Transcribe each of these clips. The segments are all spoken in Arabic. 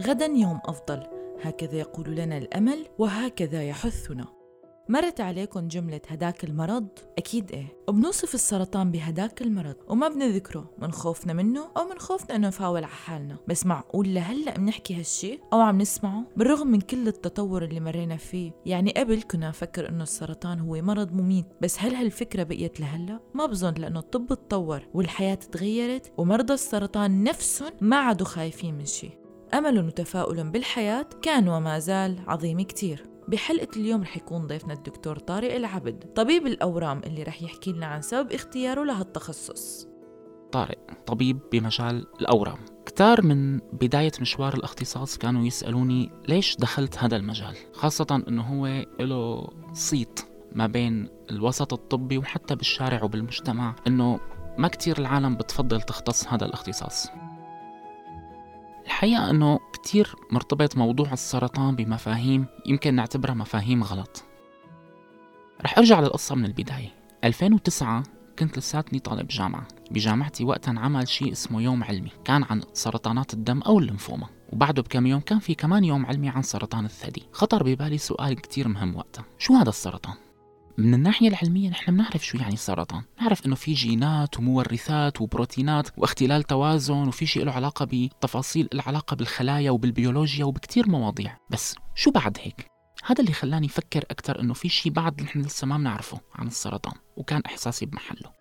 غدا يوم أفضل. هكذا يقول لنا الأمل وهكذا يحثنا. مرت عليكم جملة هداك المرض؟ أكيد إيه. وبنوصف السرطان بهداك المرض. وما بنذكره. من خوفنا منه أو من خوفنا إنه نفاول على حالنا. بس معقول لهلأ بنحكي هالشي؟ أو عم نسمعه؟ بالرغم من كل التطور اللي مرينا فيه. يعني قبل كنا نفكر إنه السرطان هو مرض مميت. بس هل هالفكرة بقيت لهلأ؟ ما بظن لأنه الطب تطور والحياة تغيرت ومرضى السرطان نفسهم ما عادوا خايفين من شي. أمل وتفاؤل بالحياة كان وما زال عظيم كتير. بحلقة اليوم رح يكون ضيفنا الدكتور طارق العبد طبيب الأورام اللي رح يحكي لنا عن سبب اختياره لهالتخصص. طارق طبيب بمجال الأورام. كتار من بداية مشوار الاختصاص كانوا يسألوني ليش دخلت هذا المجال؟ خاصة أنه هو له صيت ما بين الوسط الطبي وحتى بالشارع وبالمجتمع أنه ما كتير العالم بتفضل تختص هذا الاختصاص. الحقيقة أنه كتير مرتبط موضوع السرطان بمفاهيم يمكن نعتبرها مفاهيم غلط. رح أرجع للقصة من البداية. 2009 كنت لساتني طالب جامعة. بجامعتي وقتها انعمل شيء اسمه يوم علمي. كان عن سرطانات الدم أو الليمفوما. وبعده بكم يوم كان في كمان يوم علمي عن سرطان الثدي. خطر ببالي سؤال كتير مهم وقتها. شو هذا السرطان؟ من الناحية العلمية نحن بنعرف شو يعني السرطان نعرف إنه في جينات ومورثات وبروتينات واختلال توازن وفي شيء له علاقة بتفاصيل العلاقة بالخلايا وبالبيولوجيا وبكتير مواضيع. بس شو بعد هيك؟ هذا اللي خلاني أفكر أكثر إنه في شيء بعد نحن لسه ما بنعرفه عن السرطان وكان إحساسي بمحله.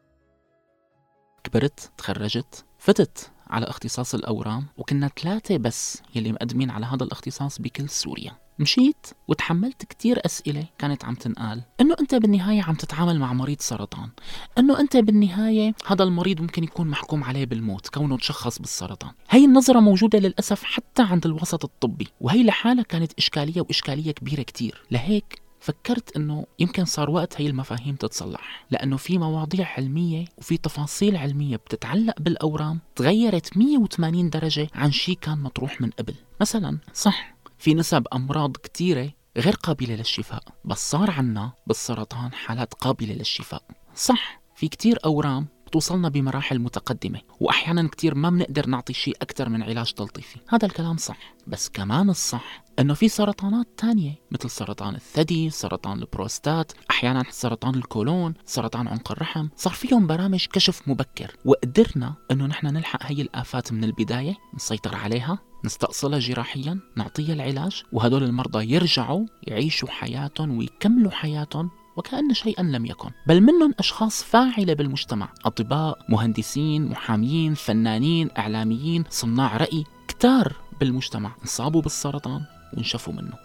كبرت تخرجت فتت على اختصاص الأورام وكنا ثلاثة بس يلي مقدمين على هذا الاختصاص بكل سوريا. مشيت وتحملت كتير أسئلة كانت عم تنقال. إنه أنت بالنهاية عم تتعامل مع مريض سرطان. إنه أنت بالنهاية هذا المريض ممكن يكون محكوم عليه بالموت كونه تشخص بالسرطان. هي النظرة موجودة للأسف حتى عند الوسط الطبي وهي لحالها كانت إشكالية وإشكالية كبيرة كتير. لهيك فكرت إنه يمكن صار وقت هي المفاهيم تتصلح لأنه في مواضيع علمية وفي تفاصيل علمية بتتعلق بالأورام تغيرت 180 درجة عن شيء كان مطروح من قبل. مثلا صح في نسب أمراض كتيرة غير قابلة للشفاء بس صار عنا بالسرطان حالات قابلة للشفاء. صح في كتير أورام بتوصلنا بمراحل متقدمة وأحيانا كتير ما بنقدر نعطي شيء أكثر من علاج تلطيفي. هذا الكلام صح بس كمان الصح إنه في سرطانات تانية مثل سرطان الثدي، سرطان البروستات، أحيانا سرطان الكولون، سرطان عنق الرحم، صار فيهم برامج كشف مبكر وقدرنا إنه نحن نلحق هي الآفات من البداية، نسيطر عليها، نستأصلها جراحيا نعطيها العلاج وهدول المرضى يرجعوا يعيشوا حياتهم ويكملوا حياتهم وكأن شيئا لم يكن. بل منهم أشخاص فاعلة بالمجتمع أطباء مهندسين محامين فنانين إعلاميين صناع رأي كتار بالمجتمع انصابوا بالسرطان وانشفوا منه.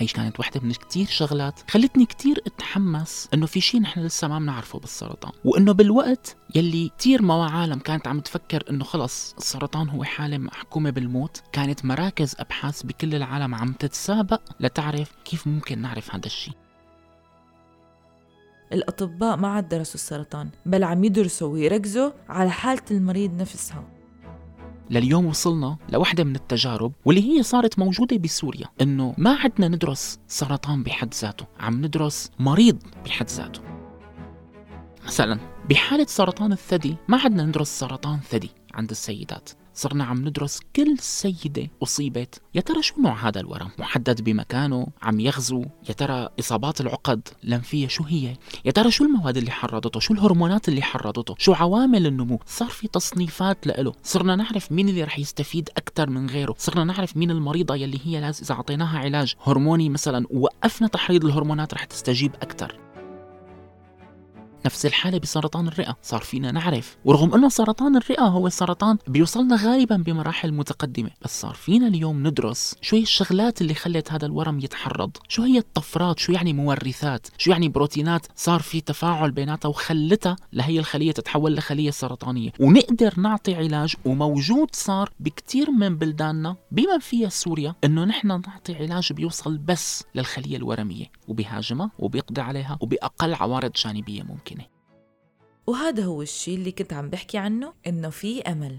هي كانت وحدة من كتير شغلات خلتني كتير أتحمس إنه في شيء نحن لسه ما بنعرفه بالسرطان. وإنه بالوقت يلي كتير موا عالم كانت عم تفكر إنه خلص السرطان هو حالة محكومة بالموت كانت مراكز أبحاث بكل العالم عم تتسابق لتعرف كيف ممكن نعرف هذا الشيء الأطباء ما عاد درسوا السرطان بل عم يدرسوا ويركزوا على حالة المريض نفسها. لليوم وصلنا لوحدة من التجارب واللي هي صارت موجودة بسوريا إنه ما عدنا ندرس سرطان بحد ذاته عم ندرس مريض بحد ذاته. مثلا بحالة سرطان الثدي ما عدنا ندرس سرطان ثدي عند السيدات. صرنا عم ندرس كل سيدة أصيبت. يا ترى شو نوع هذا الورم؟ محدد بمكانه عم يغزو؟ يا ترى إصابات العقد؟ الأنفية شو هي؟ يا ترى شو المواد اللي حرضته؟ شو الهرمونات اللي حرضته؟ شو عوامل النمو؟ صار في تصنيفات لإله. صرنا نعرف مين اللي رح يستفيد أكثر من غيره. صرنا نعرف مين المريضة يلي هي لازم إذا أعطيناها علاج هرموني مثلا ووقفنا تحريض الهرمونات رح تستجيب أكثر نفس الحالة بسرطان الرئة صار فينا نعرف. ورغم أنه سرطان الرئة هو سرطان بيوصلنا غالبا بمراحل متقدمة بس صار فينا اليوم ندرس شو هي الشغلات اللي خلت هذا الورم يتحرض. شو هي الطفرات؟ شو يعني مورثات؟ شو يعني بروتينات؟ صار في تفاعل بيناتها وخلتها لهي الخلية تتحول لخلية سرطانية. ونقدر نعطي علاج وموجود صار بكتير من بلداننا بما فيها سوريا إنه نحن نعطي علاج بيوصل بس للخلية الورمية وبيهاجمها وبيقضي عليها وبأقل عوارض جانبية ممكن. وهذا هو الشيء اللي كنت عم بحكي عنه إنه في أمل.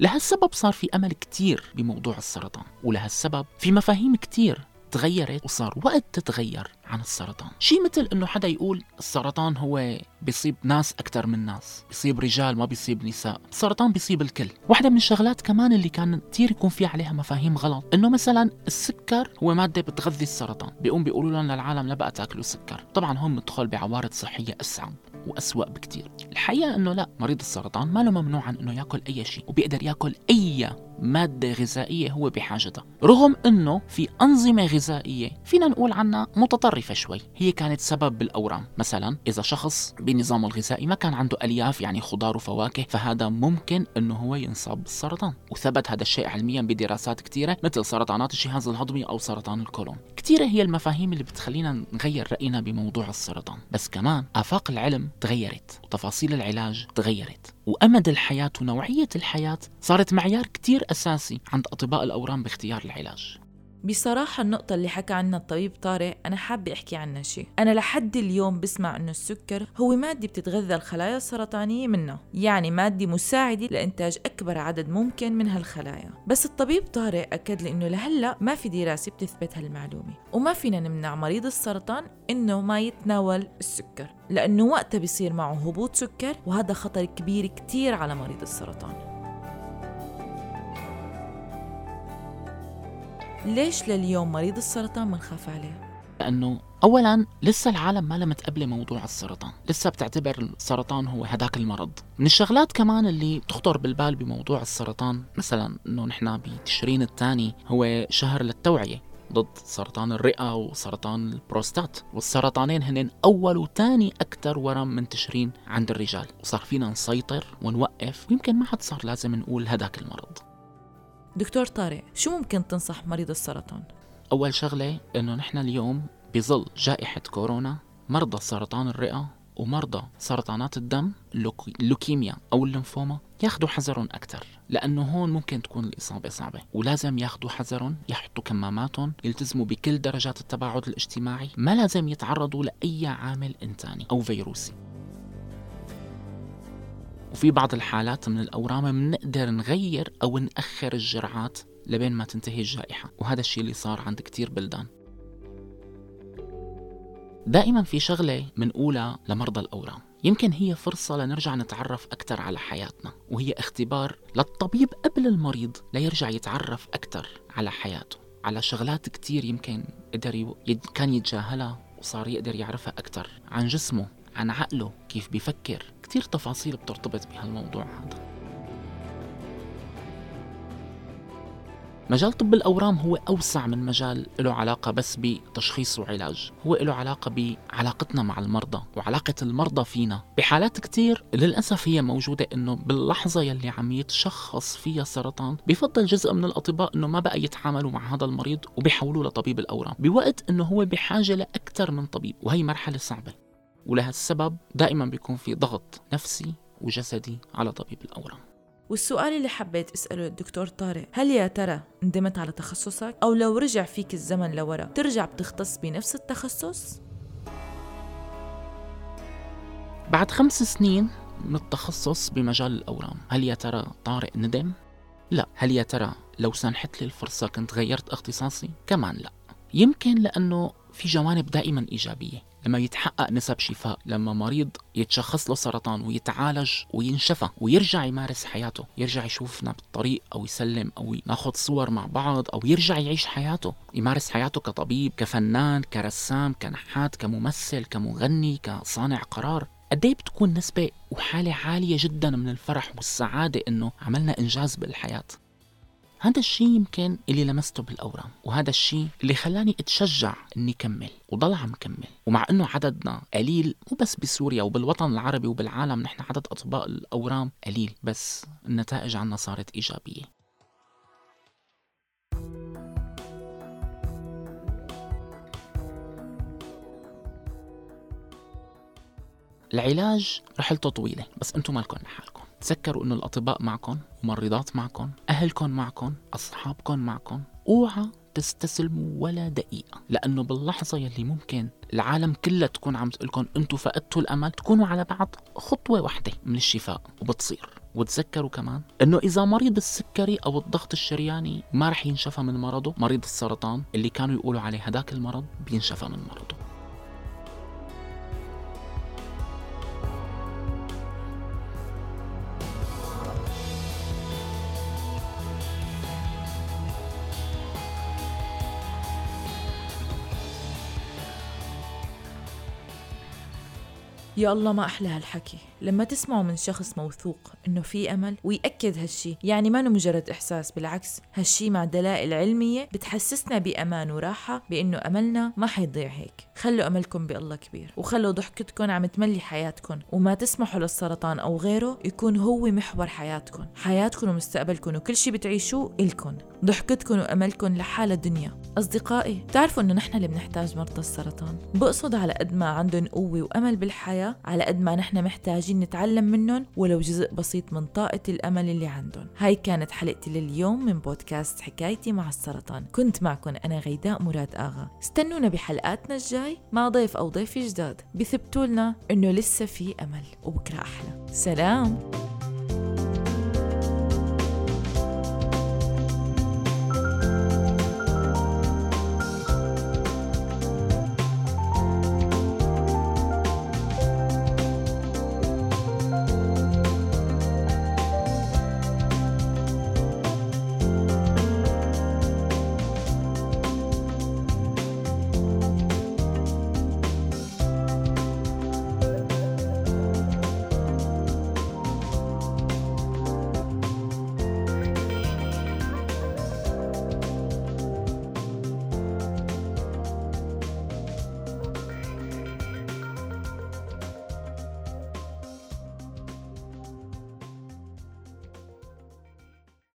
لهالسبب صار في أمل كتير بموضوع السرطان ولهالسبب في مفاهيم كتير تغيرت وصار وقت تتغير عن السرطان. شيء مثل إنه حدا يقول السرطان هو بيصيب ناس أكثر من ناس بيصيب رجال ما بيصيب نساء السرطان بيصيب الكل. واحدة من الشغلات كمان اللي كان كثير يكون في عليها مفاهيم غلط إنه مثلا السكر هو مادة بتغذي السرطان بيقوم بيقولوا لنا للعالم لا بقى تاكلوا سكر. طبعا هون ندخل بعوارض صحية أصعب وأسوأ بكتير. الحقيقة أنه لا مريض السرطان ما له ممنوع عن أنه يأكل أي شيء وبيقدر يأكل أي مادة غذائية هو بحاجتها رغم أنه في أنظمة غذائية فينا نقول عنها متطرفة شوي هي كانت سبب بالأورام. مثلا إذا شخص بنظامه الغذائي ما كان عنده ألياف يعني خضار وفواكه فهذا ممكن أنه هو ينصاب بالسرطان وثبت هذا الشيء علميا بدراسات كثيرة مثل سرطانات الجهاز الهضمي أو سرطان الكولون. كثيرة هي المفاهيم اللي بتخلينا نغير رأينا بموضوع السرطان. بس كمان آفاق العلم تغيرت وتفاصيل العلاج تغيرت. وأمد الحياة ونوعية الحياة صارت معيار كتير أساسي عند أطباء الأورام باختيار العلاج. بصراحة النقطة اللي حكى عنها الطبيب طارق أنا حابة أحكي عنها شيء. أنا لحد اليوم بسمع أنه السكر هو مادة بتتغذى الخلايا السرطانية منها يعني مادة مساعدة لإنتاج أكبر عدد ممكن من هالخلايا. بس الطبيب طارق أكد لي أنه لهلأ ما في دراسة بتثبت هالمعلومة. وما فينا نمنع مريض السرطان أنه ما يتناول السكر لأنه وقتها بيصير معه هبوط سكر وهذا خطر كبير كتير على مريض السرطان. ليش لليوم مريض السرطان منخاف عليه؟ لأنه أولا لسه العالم ما متقبلة موضوع السرطان. لسه بتعتبر السرطان هو هداك المرض. من الشغلات كمان اللي تخطر بالبال بموضوع السرطان مثلا أنه نحن بتشرين الثاني هو شهر للتوعية ضد سرطان الرئة وسرطان البروستات. والسرطانين هن أول وثاني أكثر ورم منتشرين عند الرجال. وصار فينا نسيطر ونوقف. ويمكن ما حد صار لازم نقول هداك المرض. دكتور طارق شو ممكن تنصح مريض السرطان؟ أول شغلة إنه نحن اليوم بظل جائحة كورونا مرضى سرطان الرئة ومرضى سرطانات الدم اللوكيميا أو الليمفوما ياخذوا حذرهم أكثر لأنه هون ممكن تكون الإصابة صعبة ولازم ياخذوا حذرهم يحطوا كماماتهم يلتزموا بكل درجات التباعد الاجتماعي ما لازم يتعرضوا لأي عامل إنساني أو فيروسي وفي بعض الحالات من الأورام بنقدر نغير أو نأخر الجرعات لبين ما تنتهي الجائحة وهذا الشيء اللي صار عند كتير بلدان دائما في شغلة منقولها لمرضى الأورام يمكن هي فرصة لنرجع نتعرف أكثر على حياتنا وهي اختبار للطبيب قبل المريض ليرجع يتعرف أكثر على حياته على شغلات كتير يمكن قدر. كان يتجاهلها وصار يقدر يعرفها أكثر عن جسمه عن عقله كيف بيفكر كتير تفاصيل بترتبط بهالموضوع هذا. مجال طب الأورام هو أوسع من مجال له علاقة بس بتشخيص وعلاج. هو له علاقة بعلاقتنا مع المرضى وعلاقة المرضى فينا. بحالات كتير للأسف هي موجودة إنه باللحظة يلي عم يتشخص فيها سرطان بفضل جزء من الأطباء إنه ما بقى يتعاملوا مع هذا المريض وبيحولوه لطبيب الأورام. بوقت إنه هو بحاجة لأكثر من طبيب وهي مرحلة صعبة. ولهالسبب دائما بيكون في ضغط نفسي وجسدي على طبيب الأورام. والسؤال اللي حبيت أسأله الدكتور طارق هل يا ترى ندمت على تخصصك؟ أو لو رجع فيك الزمن لورا ترجع بتختص بنفس التخصص؟ بعد خمس سنين من التخصص بمجال الأورام هل يا ترى طارق ندم؟ لا. هل يا ترى لو سنحت لي الفرصة كنت غيرت اختصاصي؟ كمان لا. يمكن لأنه في جوانب دائما إيجابية. لما يتحقق نسب شفاء لما مريض يتشخص له سرطان ويتعالج وينشفى ويرجع يمارس حياته يرجع يشوفنا بالطريق أو يسلم أو ناخذ صور مع بعض أو يرجع يعيش حياته. يمارس حياته كطبيب كفنان كرسام كنحات كممثل كمغني كصانع قرار. قد إيه بتكون نسبة وحالة عالية جدا من الفرح والسعادة إنه عملنا إنجاز بالحياة؟ هذا الشيء يمكن اللي لمسته بالأورام وهذا الشيء اللي خلاني أتشجع إني كمل وضل عم كمل ومع إنه عددنا قليل مو بس بسوريا وبالوطن العربي وبالعالم نحن عدد أطباء الأورام قليل بس النتائج عنا صارت إيجابية. العلاج رحلته طويلة بس أنتم مالكم لحالكم. تذكروا إنه الأطباء معكم ممرضات معكم اهلكم معكم اصحابكم معكم. أوعى تستسلموا ولا دقيقة لأنه باللحظة يلي ممكن العالم كلها تكون عم تقول لكم أنتم فقدتوا الأمل تكونوا على بعد خطوة واحدة من الشفاء وبتصير. وتذكروا كمان إنه إذا مريض السكري أو الضغط الشرياني ما رح ينشفى من مرضه مريض السرطان اللي كانوا يقولوا عليه هداك المرض بينشفى من مرضه. يا الله ما أحلى هالحكي. لما تسمعوا من شخص موثوق إنه في أمل ويأكد هالشي يعني ما مجرد إحساس بالعكس هالشي مع دلائل علمية بتحسسنا بأمان وراحة بإنه أملنا ما حيضيع هيك. خلوا أملكم بالله كبير وخلوا ضحكتكم عم تملي حياتكم وما تسمحوا للسرطان أو غيره يكون هو محور حياتكم حياتكم ومستقبلكم وكل شي بتعيشوه إلكم ضحكتكم وأملكم لحالة دنيا أصدقائي بتعرفوا إنه نحن اللي بنحتاج مرضى السرطان. بقصد على قد ما عندهم قوة وأمل بالحياة على قد ما نحن محتاجين نتعلم منهم ولو جزء بسيط من طاقة الأمل اللي عندهم. هاي كانت حلقتي لليوم من بودكاست حكايتي مع السرطان. كنت معكم أنا غيداء مراد آغا. استنونا بحلقاتنا الجاي مع ضيف أو ضيف جداد. بثبتوا لنا إنه لسه في أمل وبكرة أحلى. سلام!